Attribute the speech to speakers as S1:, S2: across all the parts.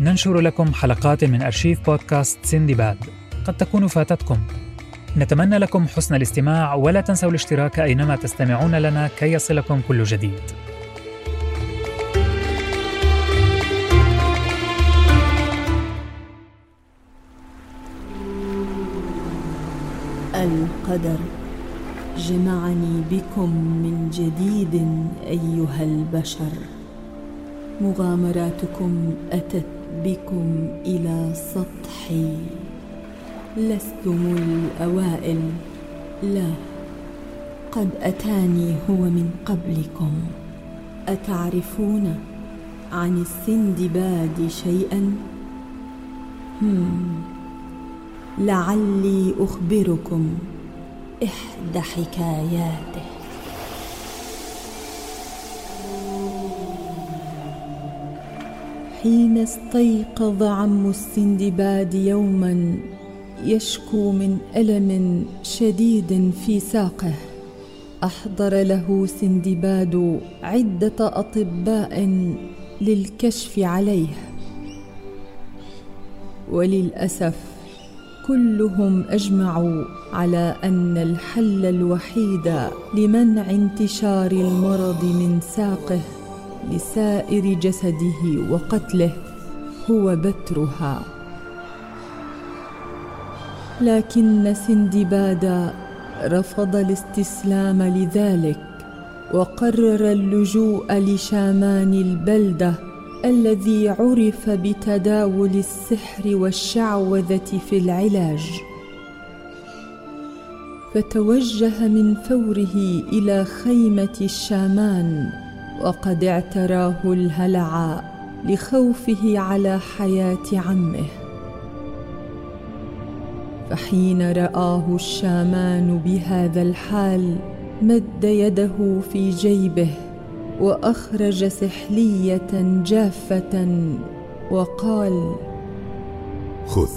S1: ننشر لكم حلقات من أرشيف بودكاست سندباد قد تكون فاتتكم. نتمنى لكم حسن الاستماع ولا تنسوا الاشتراك أينما تستمعون لنا كي يصلكم كل جديد.
S2: القدر. جمعني بكم من جديد أيها البشر. مغامراتكم أتت بكم إلى سطحي. لستم الأوائل. لا قد أتاني هو من قبلكم. أتعرفون عن السندباد شيئا؟ هم لعلي أخبركم إحدى حكاياته. حين استيقظ عم السندباد يوما يشكو من ألم شديد في ساقه. أحضر له سندباد عدة أطباء للكشف عليه. وللأسف كلهم أجمعوا على أن الحل الوحيد لمنع انتشار المرض من ساقه. لسائر جسده وقتله هو بترها. لكن سندباد رفض الاستسلام لذلك وقرر اللجوء لشامان البلدة الذي عرف بتداول السحر والشعوذة في العلاج. فتوجه من فوره إلى خيمة الشامان وقد اعتراه الهلع لخوفه على حياة عمه. فحين رآه الشامان بهذا الحال مد يده في جيبه وأخرج سحلية جافة وقال
S3: خذ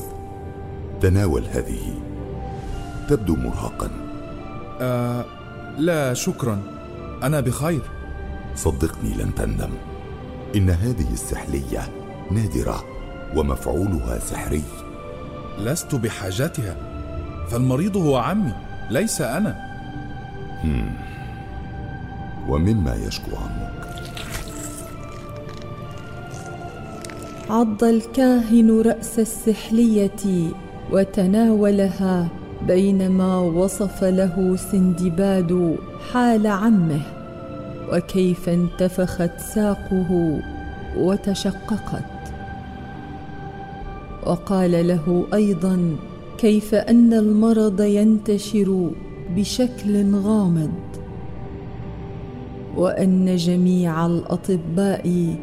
S3: تناول هذه. تبدو مرهقا.
S4: آه لا شكرا. أنا بخير.
S3: صدقني لن تندم. إن هذه السحلية نادرة ومفعولها سحري.
S4: لست بحاجتها فالمريض هو عمي ليس أنا.
S3: هم. ومما يشكو عمك.
S2: عض الكاهن رأس السحلية وتناولها بينما وصف له سندباد حال عمه. وكيف انتفخت ساقه وتشققت. وقال له أيضا كيف أن المرض ينتشر بشكل غامض. وأن جميع الأطباء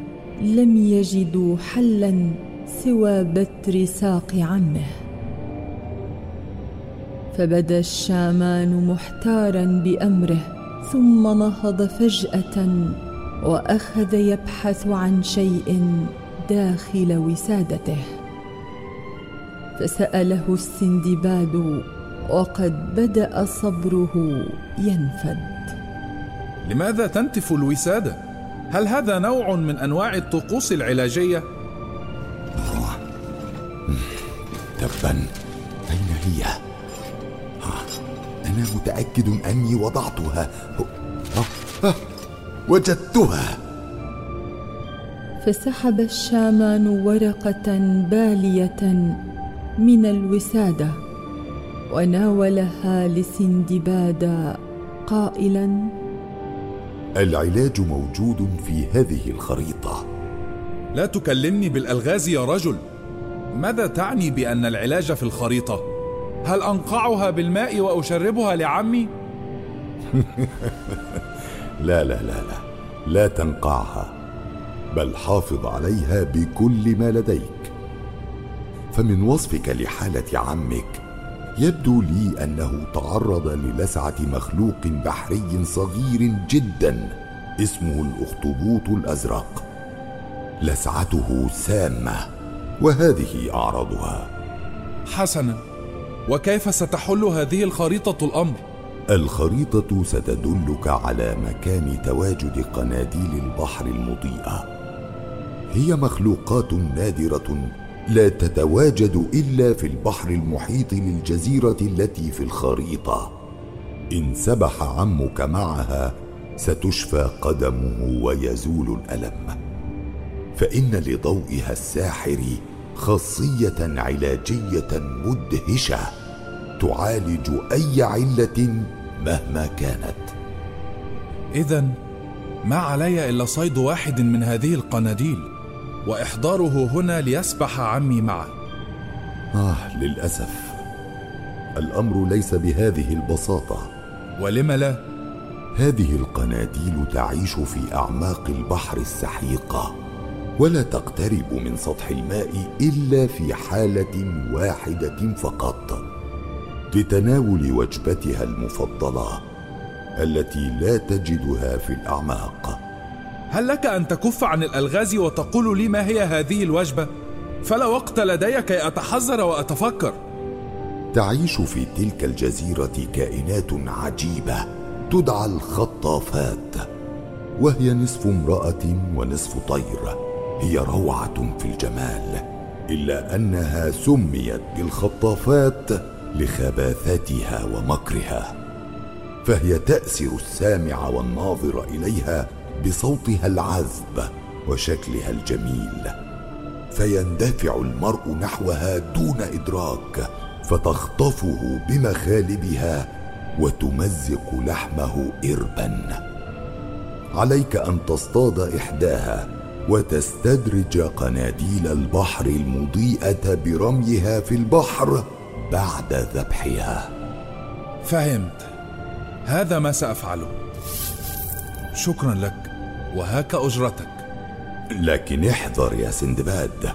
S2: لم يجدوا حلا سوى بتر ساق عمه. فبدأ الشامان محتارا بأمره. ثم نهض فجأة وأخذ يبحث عن شيء داخل وسادته. فسأله السندباد وقد بدأ صبره ينفد.
S4: لماذا تنتف الوسادة؟ هل هذا نوع من أنواع الطقوس العلاجية؟
S3: تبا. أين هي؟ أنا متأكد أني وضعتها. وجدتها.
S2: فسحب الشامان ورقة بالية من الوسادة وناولها لسندباد قائلا
S3: العلاج موجود في هذه الخريطة.
S4: لا تكلمني بالألغاز يا رجل. ماذا تعني بأن العلاج في الخريطة؟ هل أنقعها بالماء وأشربها لعمي؟
S3: لا لا لا لا. لا تنقعها بل حافظ عليها بكل ما لديك. فمن وصفك لحالة عمك يبدو لي أنه تعرض للسعة مخلوق بحري صغير جدا اسمه الأخطبوط الأزرق. لسعته سامة وهذه أعراضها.
S4: حسنا. وكيف ستحل هذه الخريطة الأمر؟
S3: الخريطة ستدلك على مكان تواجد قناديل البحر المضيئة. هي مخلوقات نادرة لا تتواجد إلا في البحر المحيط للجزيرة التي في الخريطة. إن سبح عمك معها ستشفى قدمه ويزول الألم. فإن لضوئها الساحر خاصية علاجية مدهشة تعالج أي علة مهما كانت.
S4: اذا ما علي إلا صيد واحد من هذه القناديل وإحضاره هنا ليسبح عمي معه.
S3: آه للأسف. الأمر ليس بهذه البساطة.
S4: ولم لا؟
S3: هذه القناديل تعيش في أعماق البحر السحيقه ولا تقترب من سطح الماء إلا في حالة واحدة فقط. لتناول وجبتها المفضلة التي لا تجدها في الأعماق.
S4: هل لك أن تكف عن الألغاز وتقول لي ما هي هذه الوجبة؟ فلا وقت لدي كي أتحذر وأتفكر.
S3: تعيش في تلك الجزيرة كائنات عجيبة تدعى الخطافات وهي نصف امرأة ونصف طير. هي روعة في الجمال إلا أنها سميت بالخطافات لخباثتها ومكرها فهي تأسر السامع والناظر إليها بصوتها العذب وشكلها الجميل فيندفع المرء نحوها دون إدراك فتخطفه بمخالبها وتمزق لحمه اربا. عليك أن تصطاد إحداها وتستدرج قناديل البحر المضيئة برميها في البحر بعد ذبحها.
S4: فهمت. هذا ما سأفعله. شكرا لك وهاك أجرتك.
S3: لكن احذر يا سندباد.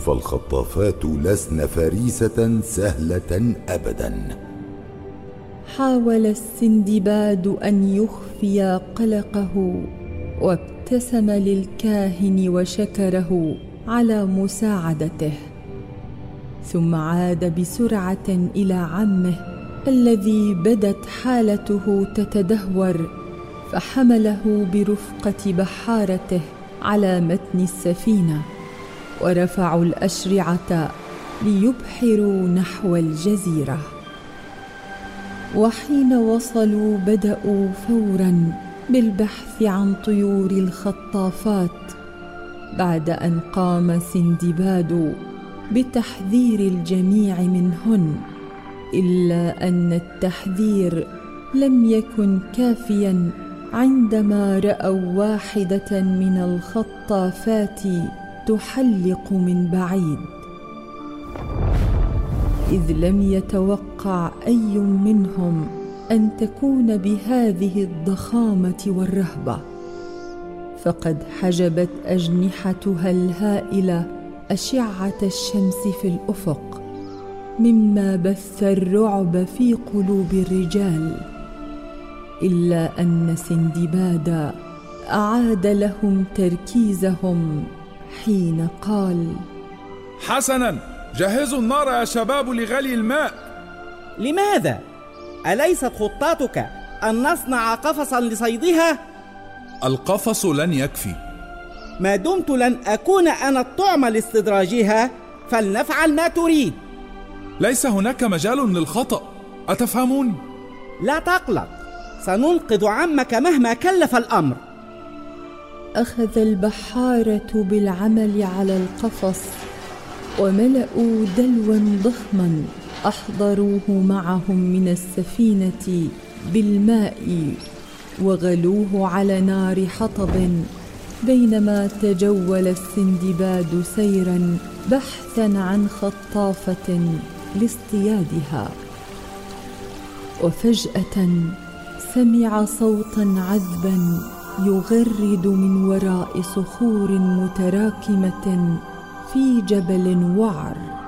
S3: فالخطافات لسن فريسة سهلة ابدا.
S2: حاول السندباد أن يخفي قلقه وابتسم للكاهن وشكره على مساعدته. ثم عاد بسرعة إلى عمه الذي بدت حالته تتدهور فحمله برفقة بحارته على متن السفينة ورفعوا الأشرعة ليبحروا نحو الجزيرة. وحين وصلوا بدأوا فورا بالبحث عن طيور الخطافات بعد أن قام سندباد بتحذير الجميع منهن إلا أن التحذير لم يكن كافيا عندما رأوا واحدة من الخطافات تحلق من بعيد. إذ لم يتوقع أي منهم أن تكون بهذه الضخامة والرهبة. فقد حجبت أجنحتها الهائلة أشعة الشمس في الأفق مما بث الرعب في قلوب الرجال إلا أن سندباد أعاد لهم تركيزهم حين قال
S4: حسنا جهزوا النار يا شباب لغلي الماء.
S5: لماذا؟ أليست خطتك أن نصنع قفصا لصيدها؟
S4: القفص لن يكفي.
S5: ما دمت لن أكون أنا الطعم لاستدراجها فلنفعل ما تريد.
S4: ليس هناك مجال للخطأ. أتفهمون؟
S5: لا تقلق سننقذ عمك مهما كلف الأمر.
S2: أخذ البحارة بالعمل على القفص وملأوا دلوا ضخما. أحضروه معهم من السفينة بالماء وغلوه على نار حطب بينما تجول السندباد سيرا بحثا عن خطافة لاصطيادها. وفجأة سمع صوتا عذبا يغرد من وراء صخور متراكمة في جبل وعر.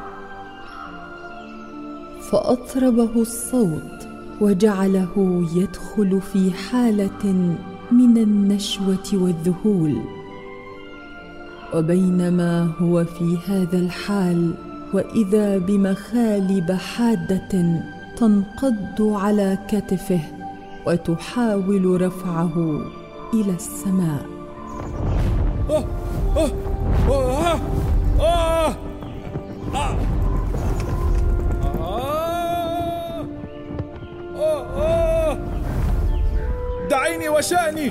S2: فاطربه الصوت وجعله يدخل في حاله من النشوه والذهول وبينما هو في هذا الحال واذا بمخالب حاده تنقض على كتفه وتحاول رفعه إلى السماء
S4: أوه آه آه آه آه وشأني.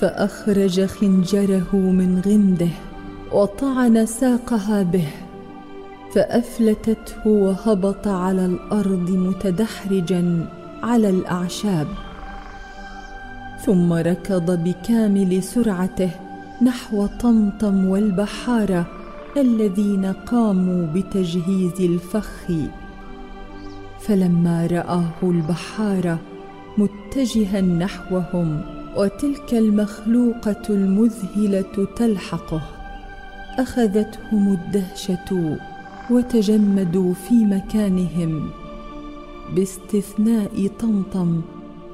S2: فأخرج خنجره من غمده وطعن ساقها به فأفلتته وهبط على الأرض متدحرجا على الأعشاب. ثم ركض بكامل سرعته نحو طمطم والبحارة الذين قاموا بتجهيز الفخ. فلما رآه البحاره متجها نحوهم وتلك المخلوقة المذهلة تلحقه أخذتهم الدهشة وتجمدوا في مكانهم باستثناء طمطم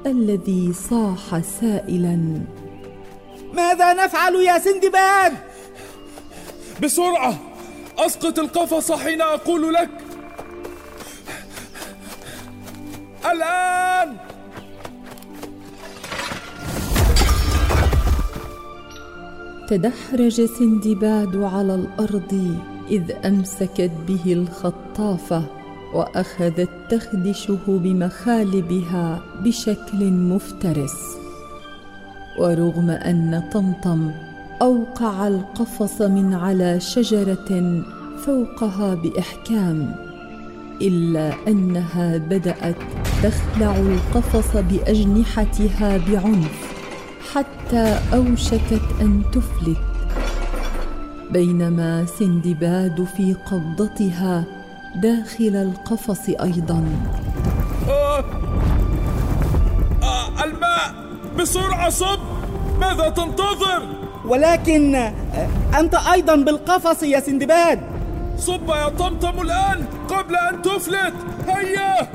S2: الذي صاح سائلا.
S5: ماذا نفعل يا سندباد؟
S4: بسرعة! أسقط القفص حين أقول لك. الآن!
S2: تدحرج سندباد على الأرض إذ أمسكت به الخطافة واخذت تخدشه بمخالبها بشكل مفترس. ورغم أن طمطم أوقع القفص من على شجرة فوقها بإحكام إلا أنها بدأت تخلع القفص بأجنحتها بعنف حتى أوشكت أن تفلت بينما سندباد في قبضتها داخل القفص أيضا
S4: آه. آه. الماء بسرعة صب ماذا تنتظر؟
S5: ولكن أنت أيضا بالقفص يا سندباد
S4: صب يا طمطم الآن قبل أن تفلت. هيا!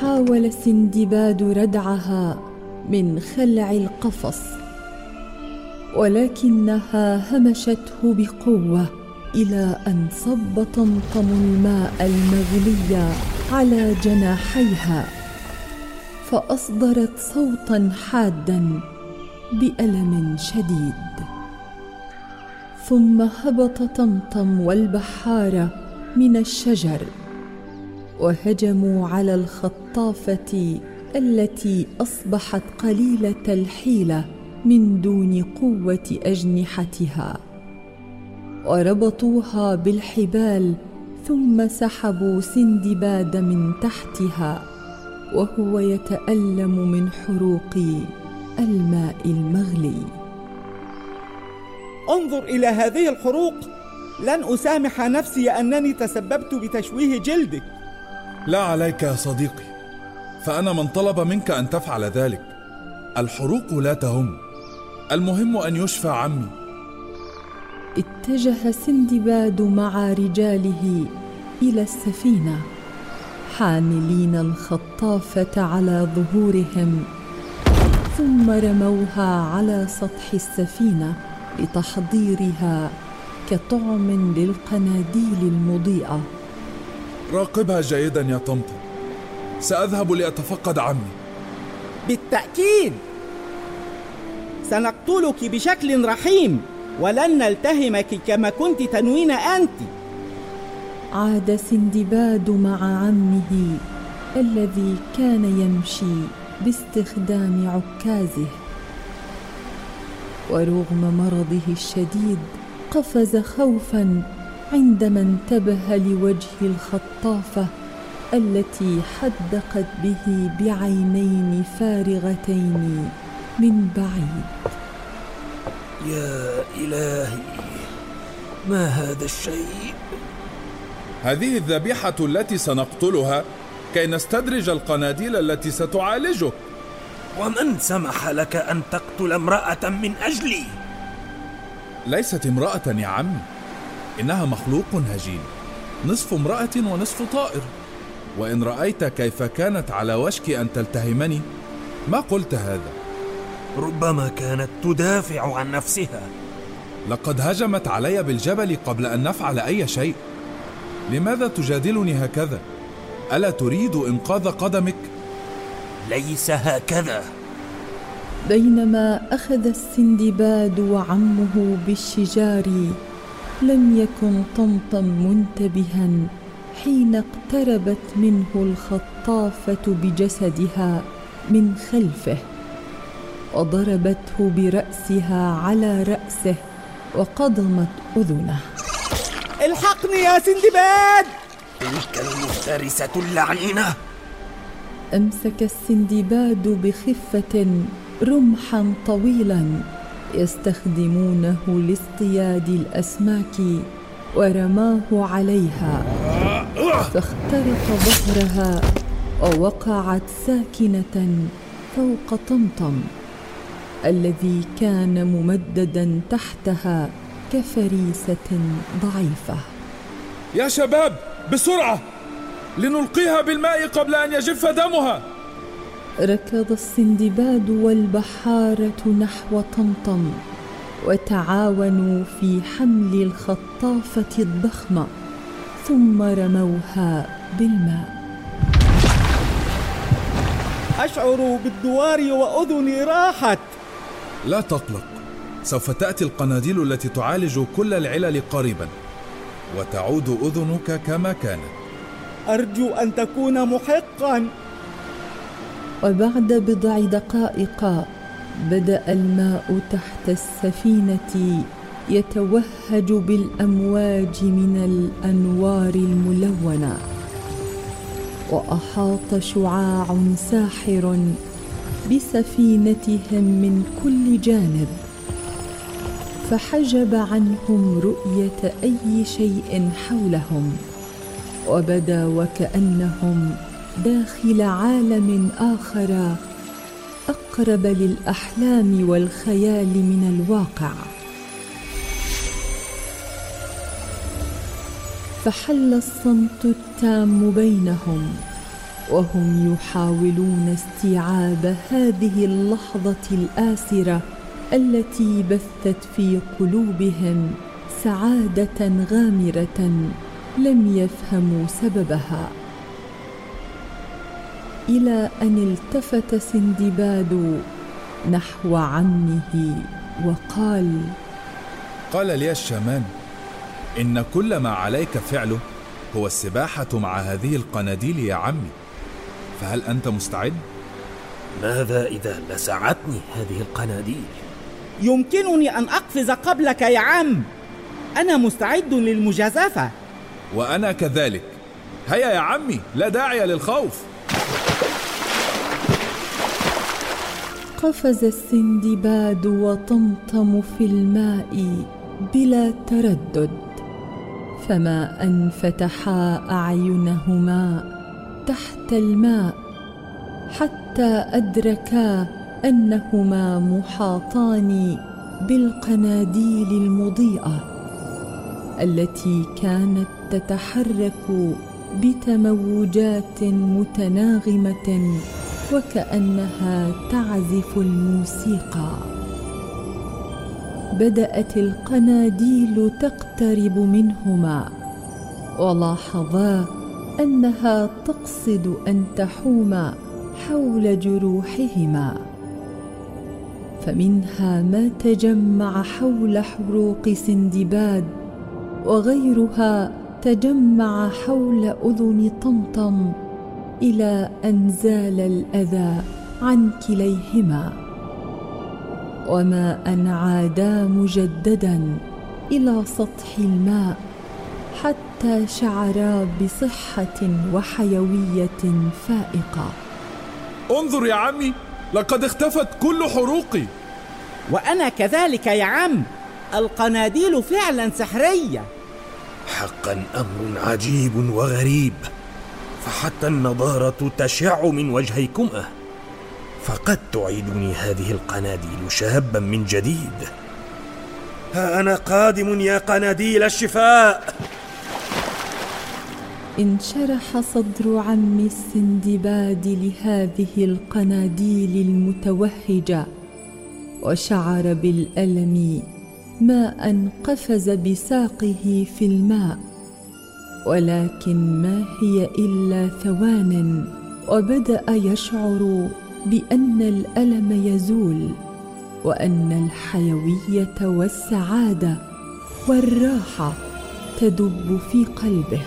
S2: حاول سندباد ردعها من خلع القفص ولكنها همشته بقوة إلى أن صب طمطم الماء المغلي على جناحيها فأصدرت صوتا حادا. بألم شديد. ثم هبط طمطم والبحاره من الشجر وهجموا على الخطافة التي أصبحت قليلة الحيله من دون قوة أجنحتها. وربطوها بالحبال ثم سحبوا سندباد من تحتها وهو يتألم من حروق الماء المغلي.
S5: انظر إلى هذه الحروق. لن أسامح نفسي أنني تسببت بتشويه جلدك.
S4: لا عليك يا صديقي فأنا من طلب منك أن تفعل ذلك. الحروق لا تهم. المهم أن يشفى عمي.
S2: اتجه سندباد مع رجاله إلى السفينة حاملين الخطافة على ظهورهم. ثم رموها على سطح السفينة لتحضيرها كطعم للقناديل المضيئة.
S4: راقبها جيدا يا طمطم سأذهب لأتفقد عمي.
S5: بالتأكيد. سنقتلك بشكل رحيم ولن نلتهمك كما كنت تنوين أنت.
S2: عاد سندباد مع عمه الذي كان يمشي. باستخدام عكازه. ورغم مرضه الشديد قفز خوفا عندما انتبه لوجه الخطافة التي حدقت به بعينين فارغتين من بعيد.
S6: يا إلهي ما هذا الشيء؟
S4: هذه الذبيحة التي سنقتلها كي نستدرج القناديل التي ستعالجه.
S6: ومن سمح لك أن تقتل امرأة من أجلي؟
S4: ليست امرأة يا عمي. إنها مخلوق هجين. نصف امرأة ونصف طائر. وإن رأيت كيف كانت على وشك أن تلتهمني ما قلت هذا؟
S6: ربما كانت تدافع عن نفسها.
S4: لقد هجمت علي بالجبل قبل أن نفعل أي شيء. لماذا تجادلني هكذا؟ ألا تريد إنقاذ قدمك؟
S6: ليس هكذا.
S2: بينما أخذ السندباد وعمه بالشجار لم يكن طمطم منتبها حين اقتربت منه الخطافة بجسدها من خلفه. وضربته برأسها على رأسه وقضمت أذنه.
S5: الحقني يا سندباد!
S6: المفترسة اللعنينة.
S2: أمسك السندباد بخفة رمحا طويلا يستخدمونه لاصطياد الأسماك ورماه عليها. فاخترق ظهرها ووقعت ساكنة فوق طمطم الذي كان ممددا تحتها كفريسة ضعيفة.
S4: يا شباب بسرعة! لنلقيها بالماء قبل أن يجف دمها.
S2: ركض السندباد والبحاره نحو طمطم وتعاونوا في حمل الخطافة الضخمة ثم رموها بالماء.
S5: أشعر بالدوار وأذني راحت.
S4: لا تقلق سوف تأتي القناديل التي تعالج كل العلل قريبا وتعود أذنك كما كانت.
S5: أرجو أن تكون محقا.
S2: وبعد بضع دقائق بدأ الماء تحت السفينة يتوهج بالأمواج من الأنوار الملونة وأحاط شعاع ساحر بسفينتهم من كل جانب فحجب عنهم رؤية أي شيء حولهم. وبدا وكأنهم داخل عالم آخر أقرب للأحلام والخيال من الواقع. فحل الصمت التام بينهم وهم يحاولون استيعاب هذه اللحظة الآسرة التي بثت في قلوبهم سعادة غامرة. لم يفهموا سببها. إلى أن التفت سندباد نحو عمه وقال
S4: قال لي الشامان إن كل ما عليك فعله هو السباحة مع هذه القناديل يا عمي. فهل أنت مستعد؟
S6: ماذا إذا لسعتني هذه القناديل؟
S5: يمكنني أن أقفز قبلك يا عم. أنا مستعد للمجازفة.
S4: وأنا كذلك. هيا يا عمي لا داعي للخوف.
S2: قفز السندباد وطمطم في الماء بلا تردد فما ان فتحا أعينهما تحت الماء حتى أدركا أنهما محاطان بالقناديل المضيئة التي كانت تتحرك بتموجات متناغمة وكأنها تعزف الموسيقى. بدأت القناديل تقترب منهما ولاحظا أنها تقصد أن تحوم حول جروحهما. فمنها ما تجمع حول حروق سندباد وغيرها تجمع حول أذن طمطم إلى أن زال الأذى عن كليهما. وما أن عادا مجددا إلى سطح الماء حتى شعرا بصحة وحيوية فائقة.
S4: انظر يا عمي لقد اختفت كل حروقي.
S5: وأنا كذلك يا عم القناديل فعلا سحرية.
S6: حقا أمر عجيب وغريب. فحتى النضارة تشع من وجهيكما. فقد تعيدني هذه القناديل شابا من جديد. ها أنا قادم يا قناديل الشفاء.
S2: انشرح صدر عم السندباد لهذه القناديل المتوهجة وشعر بالألم ما ان قفز بساقه في الماء ولكن ما هي إلا ثوان وبدأ يشعر بأن الألم يزول وأن الحيوية والسعادة والراحة تدب في قلبه.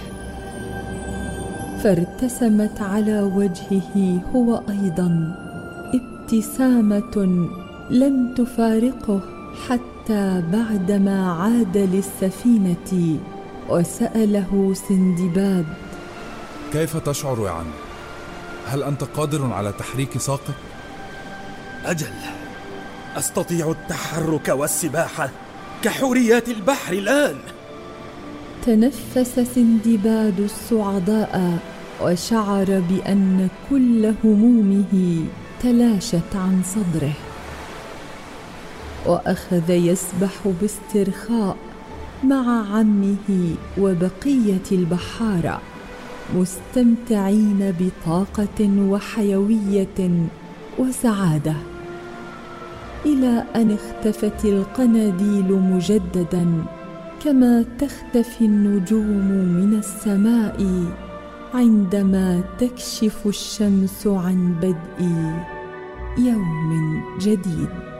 S2: فارتسمت على وجهه هو أيضا ابتسامة لم تفارقه حتى بعدما عاد للسفينة وسأله سندباد.
S4: كيف تشعر يا عم هل أنت قادر على تحريك ساقك
S6: أجل. أستطيع التحرك والسباحة كحوريات البحر الآن.
S2: تنفس سندباد الصعداء وشعر بأن كل همومه تلاشت عن صدره. وأخذ يسبح باسترخاء مع عمه وبقية البحارة مستمتعين بطاقة وحيوية وسعادة. إلى أن اختفت القناديل مجددا كما تختفي النجوم من السماء عندما تكشف الشمس عن بدء يوم جديد.